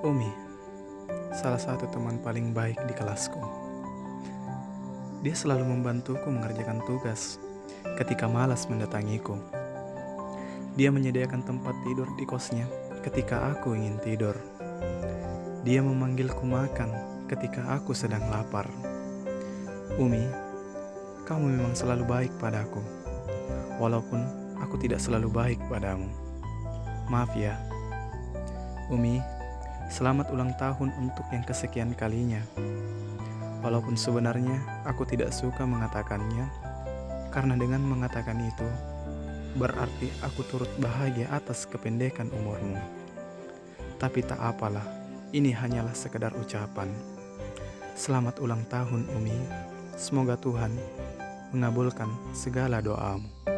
Umi, salah satu teman paling baik di kelasku. Dia selalu membantuku mengerjakan tugas ketika malas mendatangiku. Dia menyediakan tempat tidur di kosnya ketika aku ingin tidur. Dia memanggilku makan ketika aku sedang lapar. Umi, kamu memang selalu baik padaku, walaupun aku tidak selalu baik padamu. Maaf ya, Umi. Selamat ulang tahun untuk yang kesekian kalinya. Walaupun sebenarnya aku tidak suka mengatakannya, karena dengan mengatakan itu berarti aku turut bahagia atas kependekan umurmu. Tapi tak apalah, ini hanyalah sekedar ucapan. Selamat ulang tahun Umi. Semoga Tuhan mengabulkan segala doamu.